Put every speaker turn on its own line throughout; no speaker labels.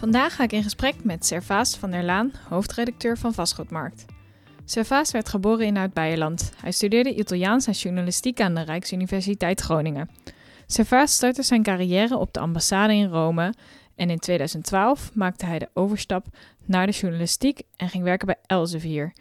Vandaag ga ik in gesprek met Servaas van der Laan, hoofdredacteur van Vastgoedmarkt. Servaas werd geboren in Oud-Beijerland. Hij studeerde Italiaans en journalistiek aan de Rijksuniversiteit Groningen. Servaas startte zijn carrière op de ambassade in Rome en in 2012 maakte hij de overstap naar de journalistiek en ging werken bij Elsevier.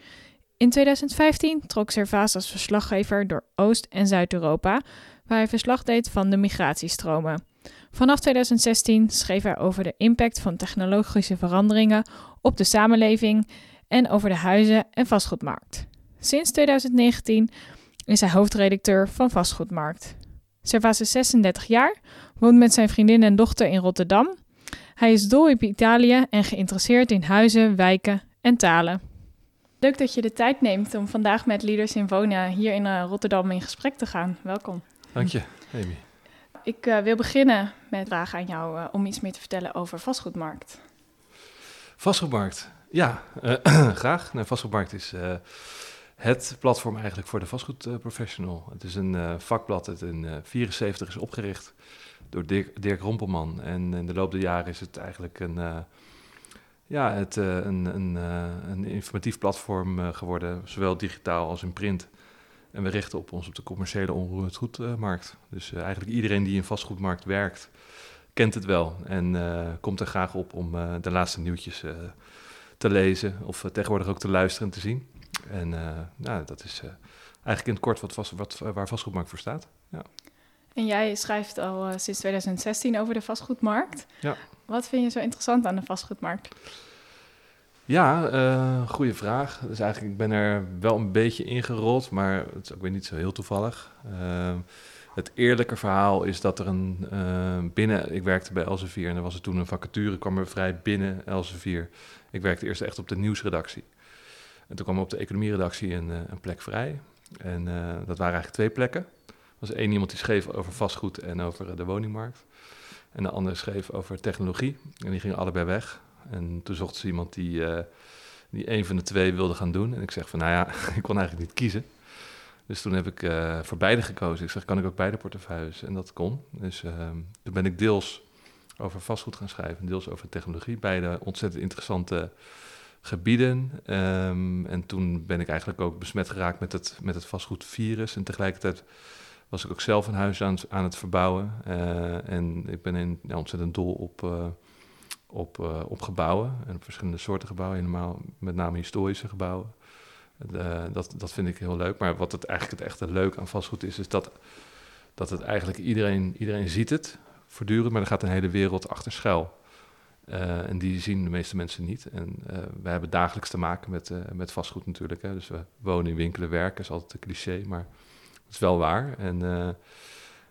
In 2015 trok Servaas als verslaggever door Oost- en Zuid-Europa, waar hij verslag deed van de migratiestromen. Vanaf 2016 schreef hij over de impact van technologische veranderingen op de samenleving en over de huizen- en vastgoedmarkt. Sinds 2019 is hij hoofdredacteur van Vastgoedmarkt. Servaas is 36 jaar, woont met zijn vriendin en dochter in Rotterdam. Hij is dol op Italië en geïnteresseerd in huizen, wijken en talen. Leuk dat je de tijd neemt om vandaag met Leaders in Wonen hier in uh, Rotterdam in gesprek te gaan. Welkom.
Dank je, Amy.
Ik uh, wil beginnen met vragen aan jou uh, om iets meer te vertellen over vastgoedmarkt.
Vastgoedmarkt, ja, graag. Nou, vastgoedmarkt is het platform eigenlijk voor de vastgoedprofessional. het is een vakblad dat in 1974 is opgericht door Dirk, Rompelman. En in de loop der jaren is het eigenlijk een, ja, het, een, een, een, informatief platform geworden, zowel digitaal als in print. En we richten op ons op de commerciële onroerend goedmarkt. Dus eigenlijk iedereen die in vastgoedmarkt werkt, kent het wel. En komt er graag op om de laatste nieuwtjes te lezen of tegenwoordig ook te luisteren en te zien. En nou, dat is eigenlijk in het kort wat, vast, wat, waar vastgoedmarkt voor staat. Ja.
En jij schrijft al sinds 2016 over de vastgoedmarkt.
Ja.
Wat vind je zo interessant aan de vastgoedmarkt?
Ja, uh, goede vraag. Dus eigenlijk, ik ben er wel een beetje ingerold, maar het is ook weer niet zo heel toevallig. Uh, het eerlijke verhaal is dat er een binnen... Ik werkte bij Elsevier en er was er toen een vacature, kwam er vrij binnen Elsevier. Ik werkte eerst echt op de nieuwsredactie. En toen kwam er op de economieredactie een, een plek vrij. En dat waren eigenlijk twee plekken was één iemand die schreef over vastgoed en over de woningmarkt. En de andere schreef over technologie. En die gingen allebei weg. En toen zocht ze iemand die, uh, die een van de twee wilde gaan doen. En ik zeg van, nou ja, ik kon eigenlijk niet kiezen. Dus toen heb ik uh, voor beide gekozen. Ik zeg, kan ik ook beide portefeuilles? En dat kon. Dus uh, toen ben ik deels over vastgoed gaan schrijven, deels over technologie. Beide ontzettend interessante gebieden. Um, en toen ben ik eigenlijk ook besmet geraakt met het, met het vastgoedvirus. En tegelijkertijd was ik ook zelf een huis aan, aan het verbouwen. Uh, en ik ben in, ontzettend dol op, op, uh, op gebouwen en verschillende soorten gebouwen, helemaal met name historische gebouwen. dat, dat vind ik heel leuk. Maar wat het eigenlijk het echte leuk aan vastgoed is, is dat, dat het eigenlijk iedereen, iedereen ziet het voortdurend, maar er gaat een hele wereld achter schuil. en die zien de meeste mensen niet. En we hebben dagelijks te maken met, met vastgoed natuurlijk. Hè. Dus we wonen, winkelen, werken, is altijd een cliché, maar dat is wel waar. En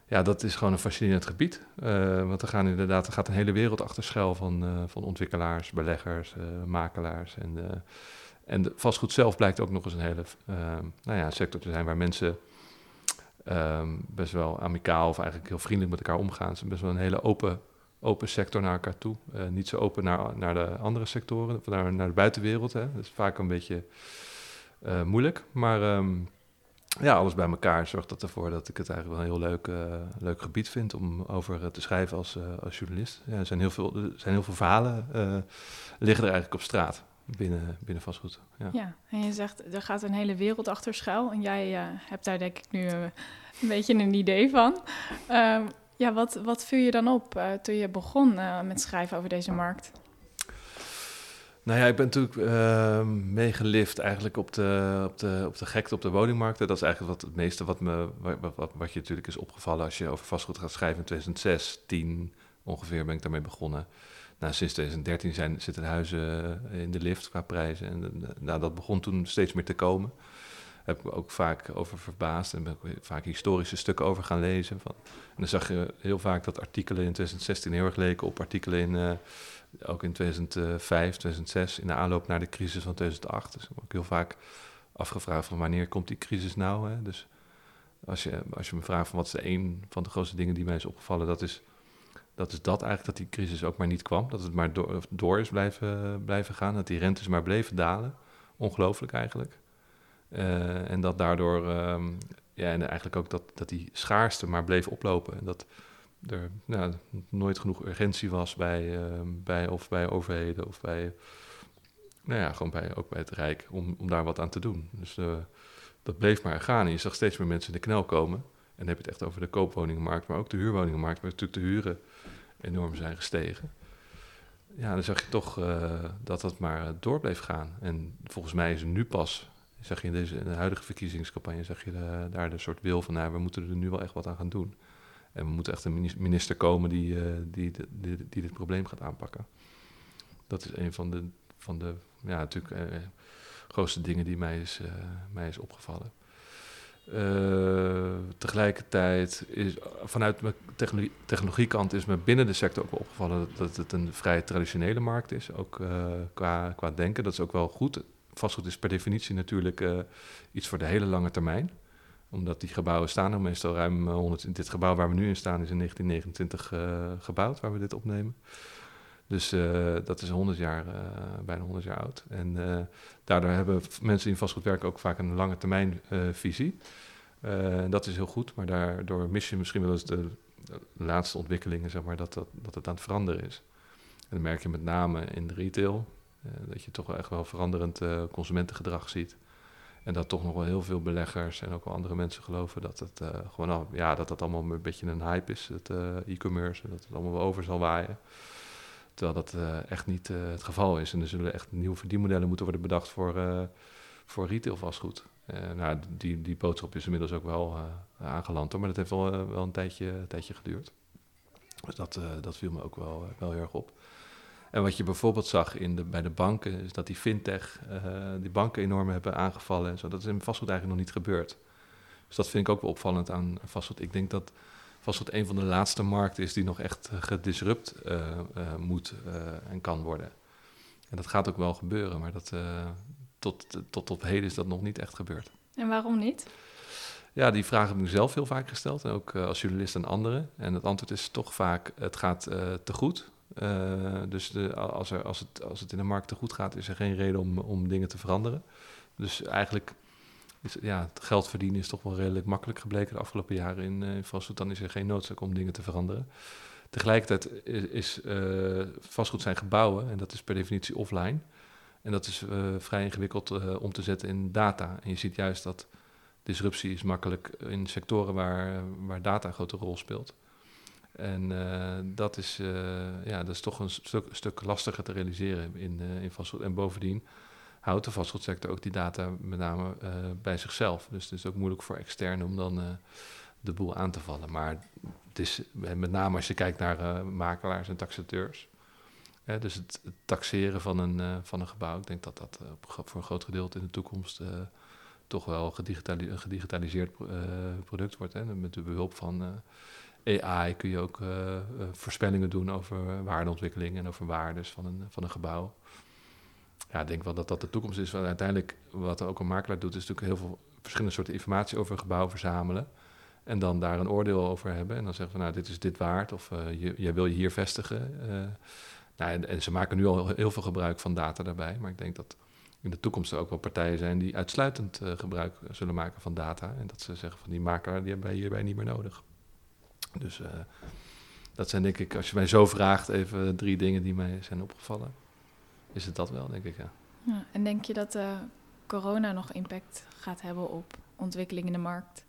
ja, dat is gewoon een fascinerend gebied. Uh, want er, gaan inderdaad, er gaat een hele wereld achter schuil van, uh, van ontwikkelaars, beleggers, makelaars. En, en vastgoed zelf blijkt ook nog eens een hele nou ja, sector te zijn waar mensen um, best wel amicaal of eigenlijk heel vriendelijk met elkaar omgaan. Het is best wel een hele open, open sector naar elkaar toe. niet zo open naar, naar de andere sectoren, naar, naar de buitenwereld. Hè. Dat is vaak een beetje moeilijk. Maar um, ja, alles bij elkaar zorgt dat ervoor dat ik het eigenlijk wel een heel leuk, uh, leuk gebied vind om over uh, te schrijven als, uh, als journalist. Ja, er, zijn heel veel, er zijn heel veel verhalen liggen er eigenlijk op straat binnen, binnen vastgoed.
Ja. ja, en je zegt er gaat een hele wereld achter schuil en jij hebt daar denk ik nu een beetje een idee van. Ehm, ja, wat, wat viel je dan op toen je begon met schrijven over deze markt?
Nou ja, ik ben natuurlijk uh, meegelift eigenlijk op de, op, de, op de gekte op de woningmarkt. Dat is eigenlijk wat, het meeste wat, me, wat, wat, wat je natuurlijk is opgevallen als je over vastgoed gaat schrijven. In 2006, 10 ongeveer ben ik daarmee begonnen. Nou, sinds 2013 zijn, zitten huizen in de lift qua prijzen. En nou, dat begon toen steeds meer te komen. heb ik ook vaak over verbaasd en ben ik vaak historische stukken over gaan lezen. Van. En dan zag je heel vaak dat artikelen in 2016 heel erg leken op artikelen in, uh, ook in 2005, 2006, in de aanloop naar de crisis van 2008. Dus ik ook heel vaak afgevraagd van wanneer komt die crisis nou? Hè? Dus als je, als je me vraagt van wat is de een van de grootste dingen die mij is opgevallen, dat is dat is dat eigenlijk, dat die crisis ook maar niet kwam. Dat het maar door, door is blijven, blijven gaan. Dat die rentes maar bleven dalen. Ongelooflijk eigenlijk. Uh, en dat daardoor, um, ja, en eigenlijk ook dat, dat die schaarste maar bleef oplopen. En dat er nou, nooit genoeg urgentie was bij, uh, bij, of bij overheden of bij, nou ja, gewoon bij, ook bij het Rijk om, om daar wat aan te doen. Dus uh, dat bleef maar gaan. En je zag steeds meer mensen in de knel komen. En dan heb je het echt over de koopwoningenmarkt, maar ook de huurwoningenmarkt, waar natuurlijk de huren enorm zijn gestegen. Ja, dan zag je toch uh, dat dat maar door bleef gaan. En volgens mij is er nu pas, zeg je in, deze, in de huidige verkiezingscampagne, zeg je daar de soort wil van, nou, we moeten er nu wel echt wat aan gaan doen. En we moeten echt een minister komen die, uh, die, die, die, dit probleem gaat aanpakken. Dat is een van de, van de ja, natuurlijk, uh, grootste dingen die mij is, mij is opgevallen. Tegelijkertijd is vanuit mijn technologie, technologiekant is me binnen de sector ook opgevallen dat, dat, het een vrij traditionele markt is, ook qua, qua denken. Dat is ook wel goed. Vastgoed is per definitie natuurlijk iets voor de hele lange termijn. Omdat die gebouwen staan er meestal ruim 100. Dit gebouw waar we nu in staan is in 1929 gebouwd, waar we dit opnemen. Dus uh, dat is 100 jaar, bijna 100 jaar oud. En daardoor hebben mensen die in vastgoed werken ook vaak een lange termijn visie. dat is heel goed, maar daardoor mis je misschien wel eens de, de laatste ontwikkelingen, zeg maar, dat, dat, dat het aan het veranderen is. En dan merk je met name in de retail, dat je toch wel echt wel veranderend consumentengedrag ziet. En dat toch nog wel heel veel beleggers en ook wel andere mensen geloven dat het gewoon al, ja, dat dat allemaal een beetje een hype is, het e-commerce, dat het allemaal wel over zal waaien. Terwijl dat uh, echt niet het geval is. En er zullen echt nieuwe verdienmodellen moeten worden bedacht voor, voor retail vastgoed. nou, die, die boodschap is inmiddels ook wel aangeland, hoor, maar dat heeft wel, wel een, tijdje, tijdje geduurd. Dus dat, dat viel me ook wel, wel heel erg op. En wat je bijvoorbeeld zag in de, bij de banken, is dat die fintech die banken enorm hebben aangevallen en zo. Dat is in vastgoed eigenlijk nog niet gebeurd. Dus dat vind ik ook wel opvallend aan vastgoed. Ik denk dat vastgoed een van de laatste markten is die nog echt eh, gedisrupt uh, uh, moet en kan worden. En dat gaat ook wel gebeuren, maar dat, tot, tot op heden is dat nog niet echt gebeurd.
En waarom niet?
Ja, die vraag heb ik mezelf heel vaak gesteld, en ook als journalist aan anderen. En het antwoord is toch vaak, het gaat te goed. Dus de, als, er, als, het, als het in de markt te goed gaat, is er geen reden om, om dingen te veranderen. Dus eigenlijk is, ja, het geld verdienen is toch wel redelijk makkelijk gebleken de afgelopen jaren in, vastgoed. Dan is er geen noodzaak om dingen te veranderen. Tegelijkertijd is, uh, vastgoed zijn gebouwen en dat is per definitie offline. En dat is vrij ingewikkeld om te zetten in data. En je ziet juist dat disruptie is makkelijk in sectoren waar, waar data een grote rol speelt. En dat, is, ja, dat is toch een stuk, stuk lastiger te realiseren in, in vastgoed. En bovendien houdt de vastgoedsector ook die data met name bij zichzelf. Dus het is ook moeilijk voor externen om dan de boel aan te vallen. Maar het is met name als je kijkt naar makelaars en taxateurs. Dus het, taxeren van een, van een gebouw, ik denk dat dat voor een groot gedeelte in de toekomst toch wel een gedigitaliseerd product wordt. Hè. Met de behulp van AI kun je ook voorspellingen doen over waardeontwikkeling en over waardes van een, van een gebouw ja, ik denk wel dat dat de toekomst is. Want uiteindelijk, wat ook een makelaar doet, is natuurlijk heel veel verschillende soorten informatie over een gebouw verzamelen. En dan daar een oordeel over hebben. En dan zeggen van, nou, dit is dit waard. Of je, jij wil je hier vestigen. Nou, en, ze maken nu al heel veel gebruik van data daarbij. Maar ik denk dat in de toekomst er ook wel partijen zijn die uitsluitend gebruik zullen maken van data. En dat ze zeggen van die makelaar, die hebben wij hierbij niet meer nodig. Dus dat zijn denk ik, als je mij zo vraagt, even drie dingen die mij zijn opgevallen is het dat wel, denk ik, ja.
ja en denk je dat uh, corona nog impact gaat hebben op ontwikkeling in de markt?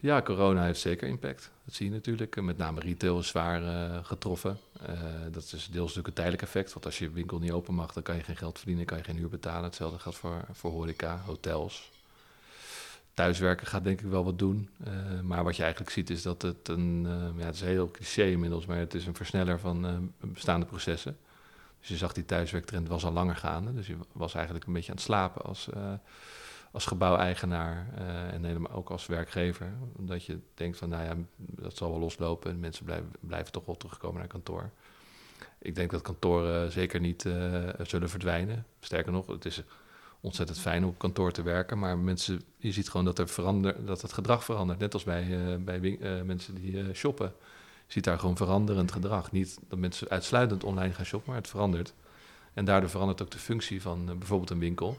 Ja, corona heeft zeker impact. Dat zie je natuurlijk. Met name retail is zwaar uh, getroffen. Uh, dat is deels natuurlijk een tijdelijk effect. Want als je winkel niet open mag, dan kan je geen geld verdienen, kan je geen huur betalen. Hetzelfde geldt voor, voor horeca, hotels. Thuiswerken gaat denk ik wel wat doen. Uh, maar wat je eigenlijk ziet is dat het een... ja, het is heel cliché inmiddels, maar het is een versneller van bestaande processen. Dus je zag die thuiswerktrend was al langer gaande. Dus je was eigenlijk een beetje aan het slapen als, als gebouweigenaar en helemaal ook als werkgever. Omdat je denkt van, nou ja, dat zal wel loslopen en mensen blijven, blijven toch wel terugkomen naar kantoor. Ik denk dat kantoren zeker niet zullen verdwijnen. Sterker nog, het is ontzettend fijn om op kantoor te werken. Maar mensen, je ziet gewoon dat, er verander, dat het gedrag verandert. Net als bij, uh, bij uh, mensen die uh, shoppen. Je ziet daar gewoon veranderend gedrag. Niet dat mensen uitsluitend online gaan shoppen, maar het verandert. En daardoor verandert ook de functie van bijvoorbeeld een winkel,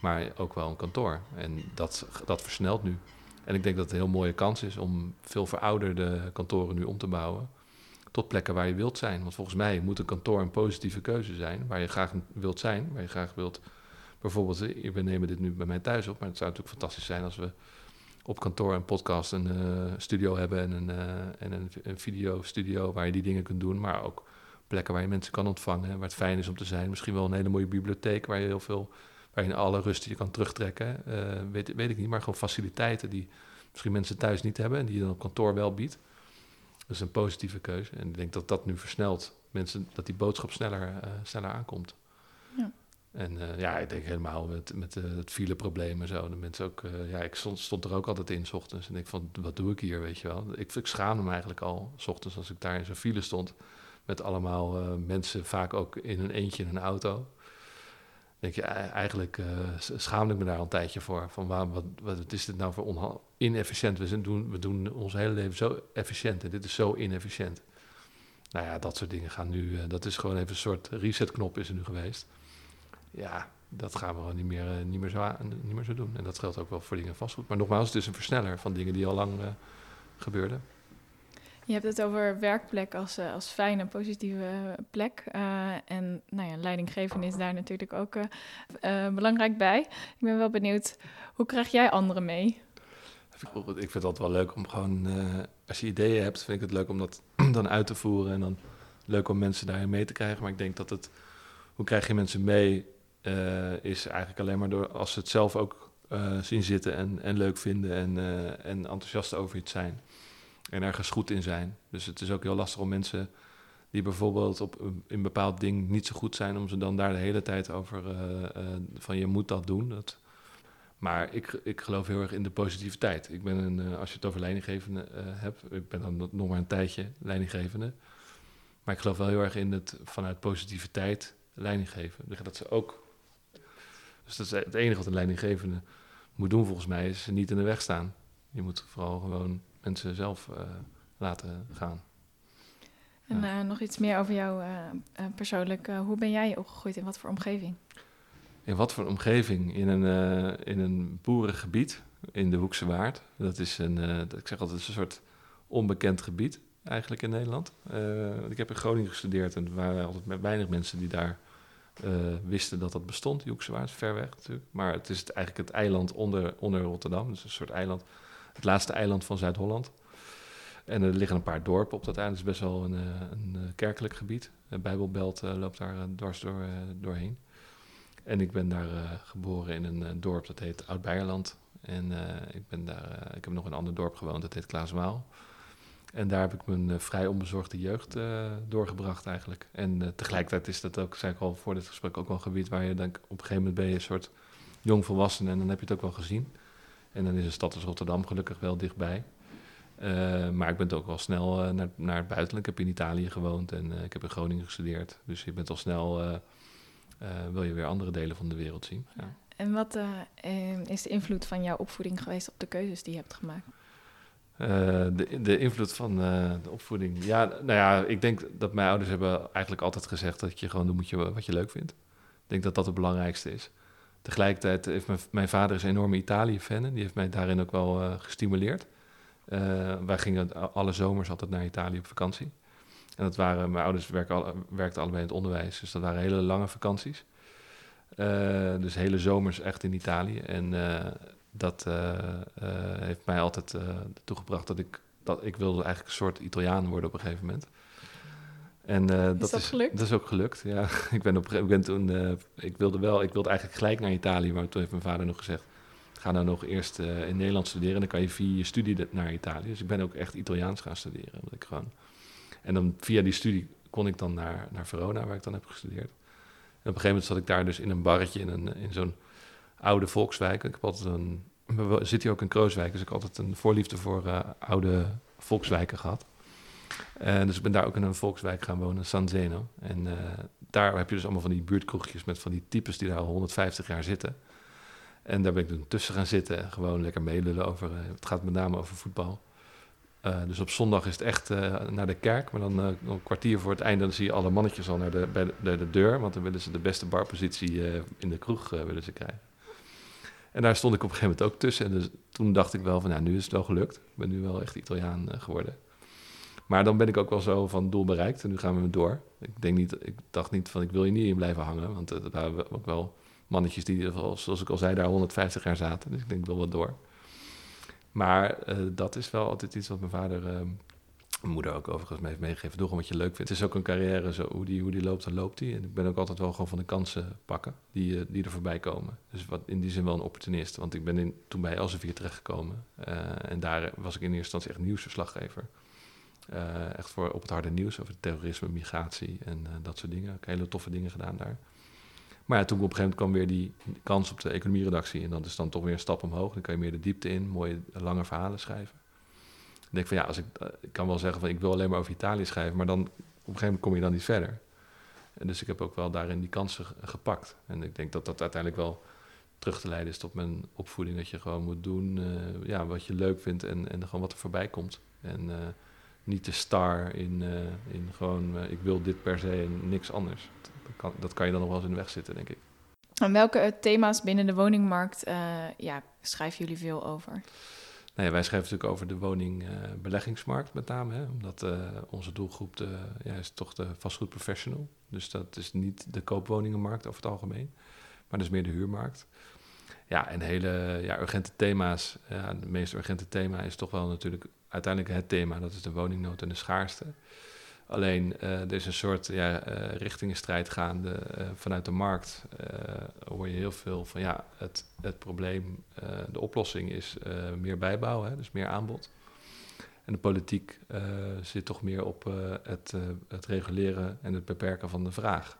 maar ook wel een kantoor. En dat, dat versnelt nu. En ik denk dat het een heel mooie kans is om veel verouderde kantoren nu om te bouwen tot plekken waar je wilt zijn. Want volgens mij moet een kantoor een positieve keuze zijn, waar je graag wilt zijn, waar je graag wilt bijvoorbeeld, eh, we nemen dit nu bij mij thuis op, maar het zou natuurlijk fantastisch zijn als we op kantoor een podcast, een uh, studio hebben en, een, uh, en een, een videostudio waar je die dingen kunt doen, maar ook plekken waar je mensen kan ontvangen, waar het fijn is om te zijn. Misschien wel een hele mooie bibliotheek waar je heel veel, waar je in alle rust je kan terugtrekken. Weet, weet ik niet, maar gewoon faciliteiten die misschien mensen thuis niet hebben en die je dan op kantoor wel biedt. Dat is een positieve keuze. En ik denk dat dat nu versnelt. Mensen, dat die boodschap sneller, sneller aankomt. Ja. En uh, ja, ik denk helemaal met, met uh, het fileprobleem en zo. De mensen ook, uh, ja, ik stond, stond, er ook altijd in, s ochtends. En ik van, wat doe ik hier, weet je wel. Ik, ik schaamde me eigenlijk al, s ochtends, als ik daar in zo'n file stond. Met allemaal mensen, vaak ook in een eentje in een auto. denk je, eigenlijk schaamde ik me daar al een tijdje voor. Van wat, wat is dit nou voor inefficiënt? We, zijn doen, we doen ons hele leven zo efficiënt en dit is zo inefficiënt. Nou ja, dat soort dingen gaan nu, dat is gewoon even een soort resetknop is er nu geweest ja, dat gaan we gewoon niet meer, eh, niet, meer zo, niet meer zo doen. En dat geldt ook wel voor dingen vastgoed. Maar nogmaals, het is een versneller van dingen die al lang uh, gebeurden.
Je hebt het over werkplek als, uh, als fijne, positieve plek. en nou ja, leidinggeven is daar natuurlijk ook belangrijk bij. Ik ben wel benieuwd, hoe krijg jij anderen mee?
Ik vind het altijd wel leuk om gewoon, als je ideeën hebt, vind ik het leuk om dat dan uit te voeren. En dan leuk om mensen daarin mee te krijgen. Maar ik denk dat het hoe krijg je mensen mee, uh, is eigenlijk alleen maar door als ze het zelf ook uh, zien zitten en, en leuk vinden en, uh, en enthousiast over iets zijn. En ergens goed in zijn. Dus het is ook heel lastig om mensen die bijvoorbeeld op een bepaald ding niet zo goed zijn, om ze dan daar de hele tijd over van je moet dat doen. Dat, maar ik, ik geloof heel erg in de positiviteit. Ik ben een, als je het over leidinggevende hebt, ik ben dan nog maar een tijdje leidinggevende. Maar ik geloof wel heel erg in het vanuit positiviteit leiding geven. Dat ze ook. Dus dat is het enige wat een leidinggevende moet doen, volgens mij, is niet in de weg staan. Je moet vooral gewoon mensen zelf uh, laten gaan.
En uh, nog iets meer over jou uh, persoonlijk. hoe ben jij opgegroeid in wat voor omgeving?
In wat voor omgeving? In een, in een boerengebied in de Hoekse Waard. Dat is een, ik zeg altijd, een soort onbekend gebied eigenlijk in Nederland. Uh, ik heb in Groningen gestudeerd en er waren altijd met weinig mensen die daar uh, wisten dat dat bestond. Joeksewaard is ver weg natuurlijk. Maar het is eigenlijk het eiland onder, onder Rotterdam. Dus een soort eiland. Het laatste eiland van Zuid-Holland. En er liggen een paar dorpen op dat eiland. Het is best wel een, eh, een kerkelijk gebied. De Bijbelbelt loopt daar dwars door, doorheen. En ik ben daar geboren in een dorp dat heet Oud-Beierland. En ik, ben daar, ik heb nog een ander dorp gewoond, dat heet Klaaswaal. En daar heb ik mijn uh, vrij onbezorgde jeugd uh, doorgebracht eigenlijk. En uh, tegelijkertijd is dat ook, zei ik al voor dit gesprek, ook wel een gebied waar je denk op een gegeven moment ben je een soort jong volwassen en dan heb je het ook wel gezien. En dan is een stad als Rotterdam gelukkig wel dichtbij. maar ik ben ook wel snel naar, naar het buitenland. Ik heb in Italië gewoond en ik heb in Groningen gestudeerd. Dus je bent al snel, wil je weer andere delen van de wereld zien. Ja.
En wat is de invloed van jouw opvoeding geweest op de keuzes die je hebt gemaakt?
Uh, de, de invloed van uh, de opvoeding. Ja, nou ja, ik denk dat mijn ouders hebben eigenlijk altijd gezegd dat je gewoon moet je, wat je leuk vindt. Ik denk dat dat het belangrijkste is. Tegelijkertijd heeft mijn, mijn vader is een enorme Italië-fan en die heeft mij daarin ook wel uh, gestimuleerd. wij gingen alle zomers altijd naar Italië op vakantie. En dat waren, mijn ouders werken, werkten allebei in het onderwijs, dus dat waren hele lange vakanties. dus hele zomers echt in Italië. En dat uh, uh, heeft mij altijd uh, toegebracht dat ik, dat ik wilde eigenlijk een soort Italiaan worden op een gegeven moment. En
is dat,
dat,
is, gelukt?
Dat is ook gelukt, ja. ik ben op ik ben toen, ik wilde wel, ik wilde eigenlijk gelijk naar Italië, maar toen heeft mijn vader nog gezegd, ga nou nog eerst in Nederland studeren, dan kan je via je studie naar Italië. Dus ik ben ook echt Italiaans gaan studeren. Dat ik gewoon, en dan via die studie kon ik dan naar, naar Verona, waar ik dan heb gestudeerd. En op een gegeven moment zat ik daar dus in een barretje, in, een, in zo'n oude volkswijken. Ik heb altijd een, zit hier ook in Krooswijk, dus ik heb altijd een voorliefde voor uh, oude volkswijken gehad. Uh, dus ik ben daar ook in een volkswijk gaan wonen, San Zeno. En uh, daar heb je dus allemaal van die buurtkroegjes met van die types die daar al 150 jaar zitten. En daar ben ik toen tussen gaan zitten en gewoon lekker meelullen over. Het gaat met name over voetbal. dus op zondag is het echt naar de kerk, maar dan een kwartier voor het einde dan zie je alle mannetjes al naar de, bij de, de deur, want dan willen ze de beste barpositie in de kroeg willen ze krijgen. En daar stond ik op een gegeven moment ook tussen. En dus toen dacht ik wel van, nou, nu is het wel gelukt. Ik ben nu wel echt Italiaan geworden. Maar dan ben ik ook wel zo van doel bereikt en nu gaan we door. Ik, denk niet, ik dacht niet van ik wil je niet in blijven hangen. Want er waren ook wel mannetjes die, zoals ik al zei, daar 150 jaar zaten. Dus ik denk, ik wil wat door. Maar uh, dat is wel altijd iets wat mijn vader, uh, mijn moeder ook overigens me heeft meegegeven. Doe gewoon wat je leuk vindt. Het is ook een carrière, zo, hoe, die, hoe die loopt, dan loopt die. En ik ben ook altijd wel gewoon van de kansen pakken die, uh, die er voorbij komen. Dus wat, in die zin wel een opportunist. Want ik ben toen bij Elsevier terechtgekomen. en daar was ik in eerste instantie echt nieuwsverslaggever. Uh, echt voor op het harde nieuws over terrorisme, migratie en uh, dat soort dingen. Ik hele toffe dingen gedaan daar. Maar ja, toen op een gegeven moment kwam weer die kans op de economieredactie. En dat is dan toch weer een stap omhoog. Dan kan je meer de diepte in, mooie lange verhalen schrijven. Denk van ja, als ik, uh, ik kan wel zeggen van ik wil alleen maar over Italië schrijven. Maar dan op een gegeven moment kom je dan niet verder. En dus ik heb ook wel daarin die kansen gepakt. En ik denk dat dat uiteindelijk wel terug te leiden is tot mijn opvoeding. Dat je gewoon moet doen ja, wat je leuk vindt en, en gewoon wat er voorbij komt. En niet te star in, in gewoon ik wil dit per se en niks anders. Dat kan, dat kan je dan nog wel eens in de weg zitten, denk ik.
En welke thema's binnen de woningmarkt ja, schrijven jullie veel over?
Nou ja, wij schrijven natuurlijk over de woningbeleggingsmarkt met name. Hè, omdat onze doelgroep de, ja, is toch de vastgoedprofessional. Dus dat is niet de koopwoningenmarkt over het algemeen. Maar dus meer de huurmarkt. Ja, en hele ja, urgente thema's. Ja, het meest urgente thema is toch wel natuurlijk uiteindelijk het thema, dat is de woningnood en de schaarste. Alleen uh, er is een soort ja, uh, richtingenstrijd gaande uh, vanuit de markt. hoor je heel veel van ja, het, het probleem, de oplossing is meer bijbouw, hè, dus meer aanbod. En de politiek zit toch meer op het, het reguleren en het beperken van de vraag.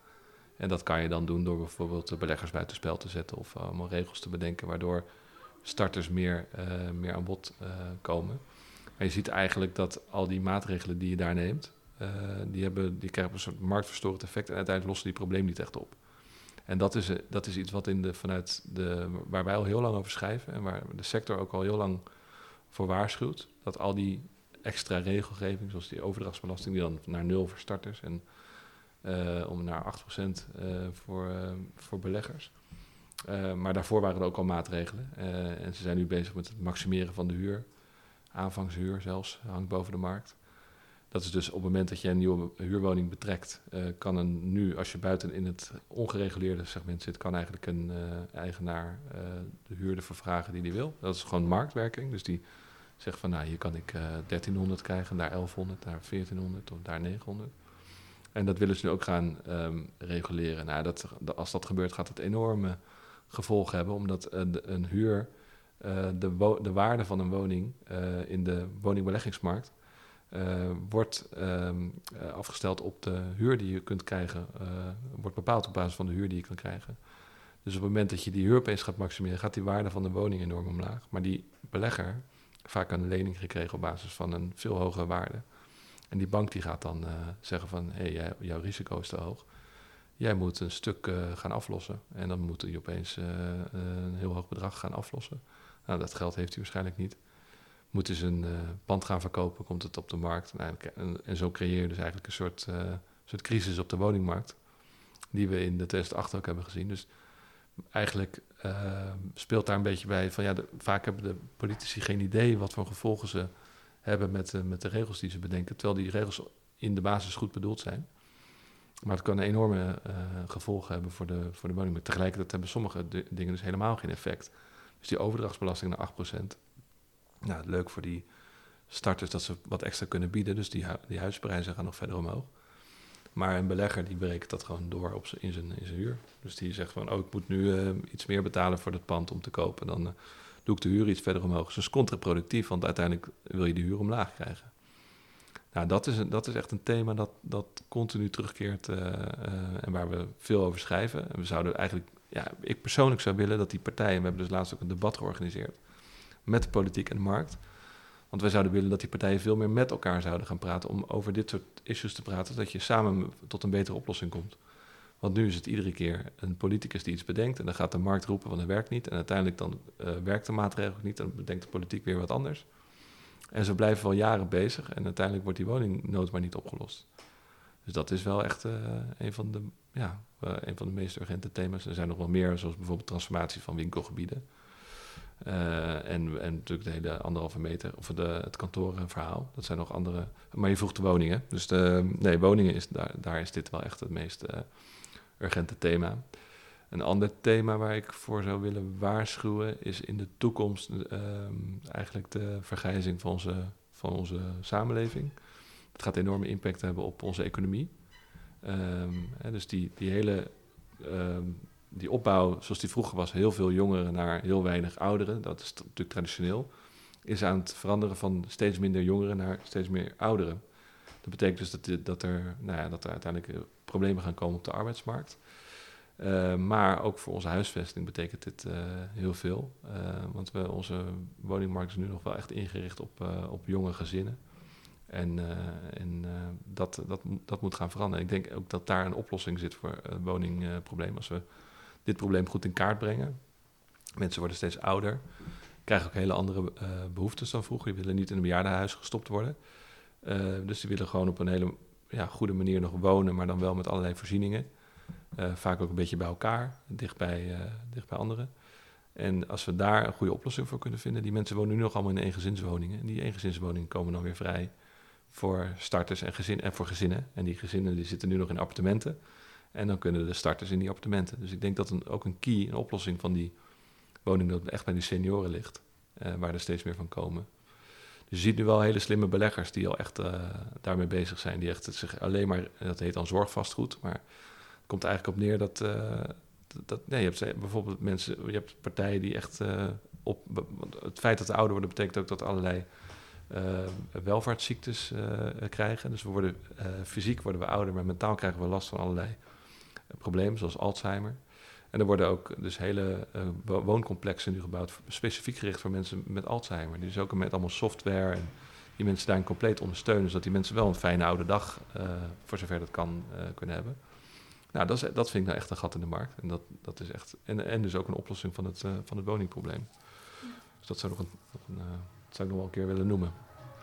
En dat kan je dan doen door bijvoorbeeld de beleggers buitenspel te zetten of allemaal regels te bedenken waardoor starters meer, meer aan bod komen. Maar je ziet eigenlijk dat al die maatregelen die je daar neemt, uh, die, hebben, die krijgen een soort marktverstorend effect en uiteindelijk lossen die probleem niet echt op. En dat is, dat is iets wat in de, vanuit de, waar wij al heel lang over schrijven en waar de sector ook al heel lang voor waarschuwt. Dat al die extra regelgeving, zoals die overdrachtsbelasting, die dan naar nul voor starters en uh, om naar 8% uh, voor, voor beleggers. maar daarvoor waren er ook al maatregelen. en ze zijn nu bezig met het maximeren van de huur aanvangshuur zelfs, hangt boven de markt. Dat is dus op het moment dat je een nieuwe huurwoning betrekt, uh, kan een nu, als je buiten in het ongereguleerde segment zit, kan eigenlijk een uh, eigenaar uh, de huurder vervragen die die wil. Dat is gewoon marktwerking. Dus die zegt van, nou, hier kan ik 1300 krijgen, daar 1100, daar 1400 of daar 900. En dat willen ze nu ook gaan um, reguleren. Nou, dat, als dat gebeurt, gaat het enorme gevolgen hebben, omdat een, een huur de, de, waarde van een woning in de woningbeleggingsmarkt wordt um, afgesteld op de huur die je kunt krijgen, wordt bepaald op basis van de huur die je kan krijgen. Dus op het moment dat je die huur opeens gaat maximeren, gaat die waarde van de woning enorm omlaag. Maar die belegger, vaak een lening gekregen op basis van een veel hogere waarde. En die bank die gaat dan zeggen van, hé, hey, jouw risico is te hoog. Jij moet een stuk gaan aflossen. En dan moet hij opeens een heel hoog bedrag gaan aflossen. Nou, dat geld heeft hij waarschijnlijk niet. Moeten ze een uh, pand gaan verkopen, komt het op de markt. Nou, en, en, zo creëer je dus eigenlijk een soort, uh, soort crisis op de woningmarkt. Die we in de 2008 ook hebben gezien. Dus eigenlijk uh, speelt daar een beetje bij van ja, vaak hebben de politici geen idee wat voor gevolgen ze hebben met, met de regels die ze bedenken. Terwijl die regels in de basis goed bedoeld zijn. Maar het kan enorme gevolgen hebben voor de, voor de woning. tegelijkertijd hebben sommige dingen dus helemaal geen effect. Dus die overdrachtsbelasting naar 8%. Nou, leuk voor die starters dat ze wat extra kunnen bieden. Dus die, die huisprijzen gaan nog verder omhoog. Maar een belegger die berekent dat gewoon door op in, zijn, in zijn huur. Dus die zegt van, oh, ik moet nu uh, iets meer betalen voor het pand om te kopen. Dan uh, doe ik de huur iets verder omhoog. Dus dat is contraproductief, want uiteindelijk wil je de huur omlaag krijgen. Nou, dat is, een, dat is echt een thema dat, dat continu terugkeert uh, en waar we veel over schrijven. En we zouden eigenlijk ja, ik persoonlijk zou willen dat die partijen, we hebben dus laatst ook een debat georganiseerd met de politiek en de markt. Want wij zouden willen dat die partijen veel meer met elkaar zouden gaan praten om over dit soort issues te praten, dat je samen tot een betere oplossing komt. Want nu is het iedere keer een politicus die iets bedenkt en dan gaat de markt roepen van dat werkt niet. En uiteindelijk dan uh, werkt de maatregel niet en dan bedenkt de politiek weer wat anders. En zo blijven we al jaren bezig en uiteindelijk wordt die woningnood maar niet opgelost. Dus dat is wel echt uh, een, van de, ja, uh, een van de meest urgente thema's. Er zijn nog wel meer, zoals bijvoorbeeld transformatie van winkelgebieden. Uh, en, en natuurlijk de hele anderhalve meter, of de, het kantorenverhaal. Dat zijn nog andere. Maar je vroeg de woningen. Dus nee, woningen is daar, daar is dit wel echt het meest urgente thema. Een ander thema waar ik voor zou willen waarschuwen is in de toekomst ehm, eigenlijk de vergrijzing van onze, van onze samenleving. Het gaat enorme impact hebben op onze economie. Um, hè, dus die, die hele um, die opbouw, zoals die vroeger was, heel veel jongeren naar heel weinig ouderen, dat is natuurlijk traditioneel, is aan het veranderen van steeds minder jongeren naar steeds meer ouderen. Dat betekent dus dat, dat, er, nou ja, dat er uiteindelijk problemen gaan komen op de arbeidsmarkt. Uh, maar ook voor onze huisvesting betekent dit uh, heel veel. Want we, onze woningmarkt is nu nog wel echt ingericht op, op jonge gezinnen. En, en dat, dat, dat moet gaan veranderen. Ik denk ook dat daar een oplossing zit voor het woningprobleem. Als we dit probleem goed in kaart brengen. Mensen worden steeds ouder, krijgen ook hele andere behoeftes dan vroeger. Die willen niet in een bejaardenhuis gestopt worden. dus die willen gewoon op een hele ja, goede manier nog wonen, maar dan wel met allerlei voorzieningen. Uh, vaak ook een beetje bij elkaar, dicht bij, dicht bij anderen. En als we daar een goede oplossing voor kunnen vinden, die mensen wonen nu nog allemaal in eengezinswoningen. En die eengezinswoningen komen dan weer vrij voor starters en, gezin, en voor gezinnen. En die gezinnen die zitten nu nog in appartementen. En dan kunnen de starters in die appartementen. Dus ik denk dat een, ook een key, een oplossing van die woningnood echt bij die senioren ligt. Uh, waar er steeds meer van komen. Dus je ziet nu wel hele slimme beleggers die al echt uh, daarmee bezig zijn. Die echt zich alleen maar, dat heet dan zorgvastgoed, maar het komt eigenlijk op neer dat, uh, dat nee, je hebt bijvoorbeeld mensen, je hebt partijen die echt uh, op, het feit dat we ouder worden betekent ook dat allerlei welvaartsziektes krijgen. Dus we worden fysiek worden we ouder, maar mentaal krijgen we last van allerlei problemen, zoals Alzheimer. En er worden ook dus hele uh, wooncomplexen nu gebouwd, specifiek gericht voor mensen met Alzheimer. Dus ook met allemaal software en die mensen daarin compleet ondersteunen, zodat die mensen wel een fijne oude dag, uh, voor zover dat kan, uh, kunnen hebben. Nou, dat, is, dat vind ik nou echt een gat in de markt. En, dat, dat is echt, en, en dus ook een oplossing van het, van het woningprobleem. Dus dat zou, nog een, nog een zou ik nog wel een keer willen noemen.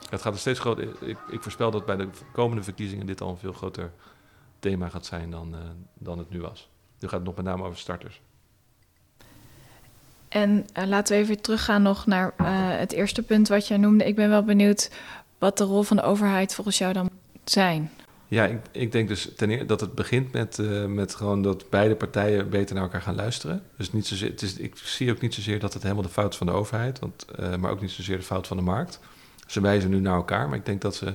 Het gaat er steeds groter. Ik, ik voorspel dat bij de komende verkiezingen dit al een veel groter thema gaat zijn dan, dan het nu was. Nu gaat het nog met name over starters.
En uh, laten we even teruggaan nog naar uh, het eerste punt wat jij noemde. Ik ben wel benieuwd wat de rol van de overheid volgens jou dan moet zijn.
Ja, ik, ik denk dus ten eerste dat het begint met, uh, met gewoon dat beide partijen beter naar elkaar gaan luisteren. Dus niet zozeer, het is, ik zie ook niet zozeer dat het helemaal de fout is van de overheid, want, maar ook niet zozeer de fout van de markt. Ze wijzen nu naar elkaar, maar ik denk dat ze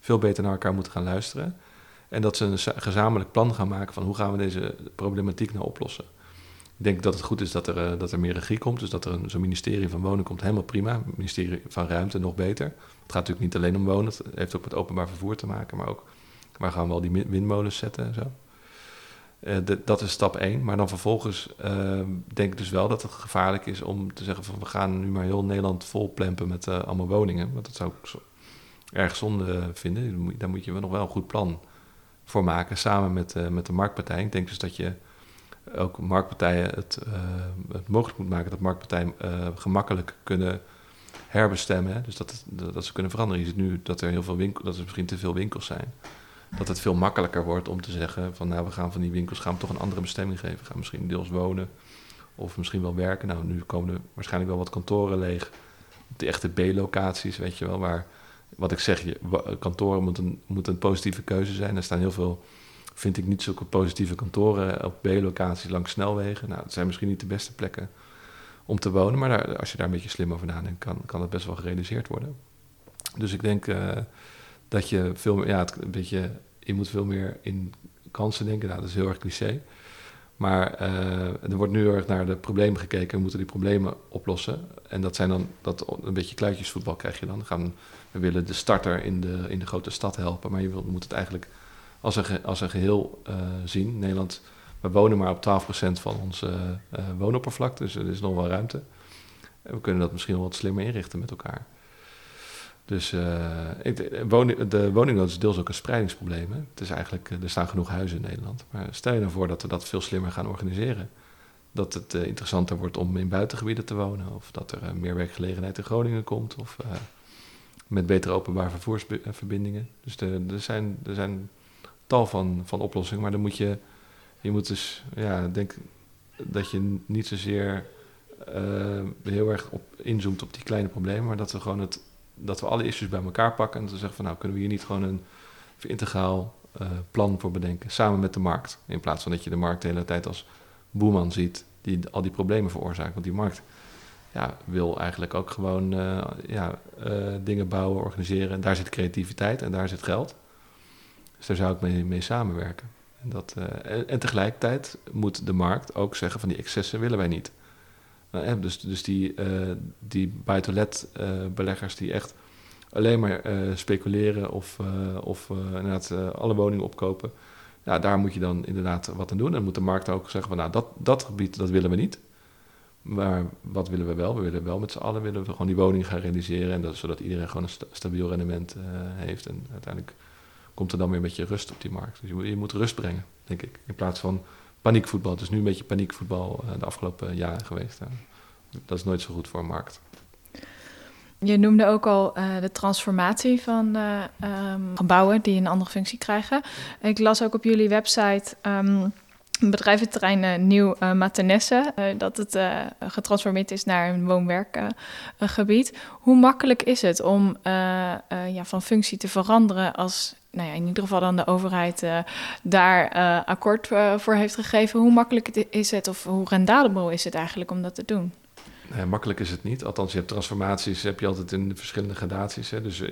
veel beter naar elkaar moeten gaan luisteren. En dat ze een gezamenlijk plan gaan maken van hoe gaan we deze problematiek nou oplossen. Ik denk dat het goed is dat er, uh, dat er meer regie komt. Dus dat er zo'n ministerie van Wonen komt, helemaal prima. ministerie van Ruimte nog beter. Het gaat natuurlijk niet alleen om wonen. Het heeft ook met openbaar vervoer te maken. Maar ook waar gaan we al die windmolens zetten en zo. De, dat is stap één. Maar dan vervolgens uh, denk ik dus wel dat het gevaarlijk is om te zeggen van we gaan nu maar heel Nederland vol plempen met allemaal woningen. Want dat zou ik erg zonde vinden. Daar moet je wel nog wel een goed plan voor maken samen met, uh, met de marktpartij. Ik denk dus dat je ook marktpartijen het, uh, het mogelijk moet maken dat marktpartijen uh, gemakkelijk kunnen herbestemmen. Dus dat, dat ze kunnen veranderen. Je ziet nu dat er heel veel winkels, dat er misschien te veel winkels zijn. Dat het veel makkelijker wordt om te zeggen van nou we gaan van die winkels gaan we toch een andere bestemming geven. We gaan misschien deels wonen of misschien wel werken. Nou nu komen er waarschijnlijk wel wat kantoren leeg. De echte B-locaties, weet je wel, waar wat ik zeg, je, kantoren moet een, positieve keuze zijn. Er staan heel veel, vind ik niet zulke positieve kantoren op B-locaties langs snelwegen. Nou, dat zijn misschien niet de beste plekken om te wonen, maar daar, als je daar een beetje slim over nadenkt, kan, kan dat best wel gerealiseerd worden. Dus ik denk uh, dat je veel meer, ja, het, een beetje, je moet veel meer in kansen denken. Nou, dat is heel erg cliché. Maar uh, er wordt nu heel erg naar de problemen gekeken. We moeten die problemen oplossen. En dat zijn dan dat, een beetje kluitjesvoetbal krijg je dan. We willen de starter in de, in de grote stad helpen. Maar je, moet het eigenlijk als een, als een geheel uh, zien. Nederland We wonen maar op 12% van onze uh, woonoppervlakte, dus er is nog wel ruimte. En we kunnen dat misschien wel wat slimmer inrichten met elkaar. Dus de, woning, de woningnood is deels ook een spreidingsprobleem. Hè? Het is eigenlijk, er staan genoeg huizen in Nederland. Maar stel je nou voor dat we dat veel slimmer gaan organiseren. Dat het uh, interessanter wordt om in buitengebieden te wonen. Of dat er meer werkgelegenheid in Groningen komt. Of met betere openbaar vervoersverbindingen. Dus er, zijn, er zijn tal van, van oplossingen. Maar dan moet je, je moet dus, ja, denk dat je niet zozeer heel erg op inzoomt op die kleine problemen, maar dat we gewoon het, dat we alle issues bij elkaar pakken en dat we zeggen van nou kunnen we hier niet gewoon een integraal uh, plan voor bedenken, samen met de markt. In plaats van dat je de markt de hele tijd als boeman ziet die al die problemen veroorzaakt. Want die markt ja, wil eigenlijk ook gewoon uh, ja, dingen bouwen, organiseren. En daar zit creativiteit en daar zit geld. Dus daar zou ik mee, mee samenwerken. En, dat, en tegelijkertijd moet de markt ook zeggen van die excessen willen wij niet. Nou, dus, dus die, uh, die buitenlet uh, beleggers die echt alleen maar uh, speculeren of, of inderdaad alle woningen opkopen. Ja, daar moet je dan inderdaad wat aan doen. Dan moet de markt ook zeggen van nou, dat, dat gebied dat willen we niet. Maar wat willen we wel? We willen wel met z'n allen willen we gewoon die woning gaan realiseren. En dat, zodat iedereen gewoon een stabiel rendement heeft. En uiteindelijk komt er dan weer een beetje rust op die markt. Dus je je moet rust brengen, denk ik. In plaats van paniekvoetbal. Het is nu een beetje paniekvoetbal uh, de afgelopen jaren geweest. Dat is nooit zo goed voor een markt.
Je noemde ook al uh, de transformatie van uh, um, gebouwen die een andere functie krijgen. Ik las ook op jullie website um, bedrijventerrein Nieuw uh, Matenesse, dat het getransformeerd is naar een woon-werkgebied. Hoe makkelijk is het om ja, van functie te veranderen als nou ja, in ieder geval dan de overheid daar akkoord voor heeft gegeven. Hoe makkelijk is het of hoe rendabel is het eigenlijk om dat te doen?
Nee, makkelijk is het niet. Althans, je hebt transformaties heb je altijd in verschillende gradaties. Hè. Dus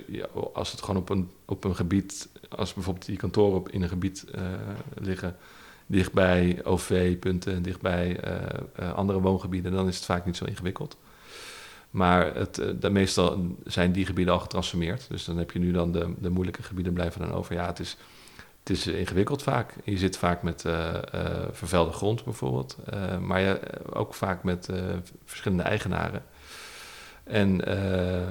als het gewoon op een, op een gebied, als bijvoorbeeld die kantoren op, in een gebied liggen, dichtbij OV-punten, dichtbij andere woongebieden, dan is het vaak niet zo ingewikkeld. Maar het, eh, de, meestal zijn die gebieden al getransformeerd. Dus dan heb je nu dan de, de moeilijke gebieden blijven dan over. Ja, het is, het is ingewikkeld vaak. Je zit vaak met uh, vervuilde grond bijvoorbeeld. Maar ook vaak met verschillende eigenaren. En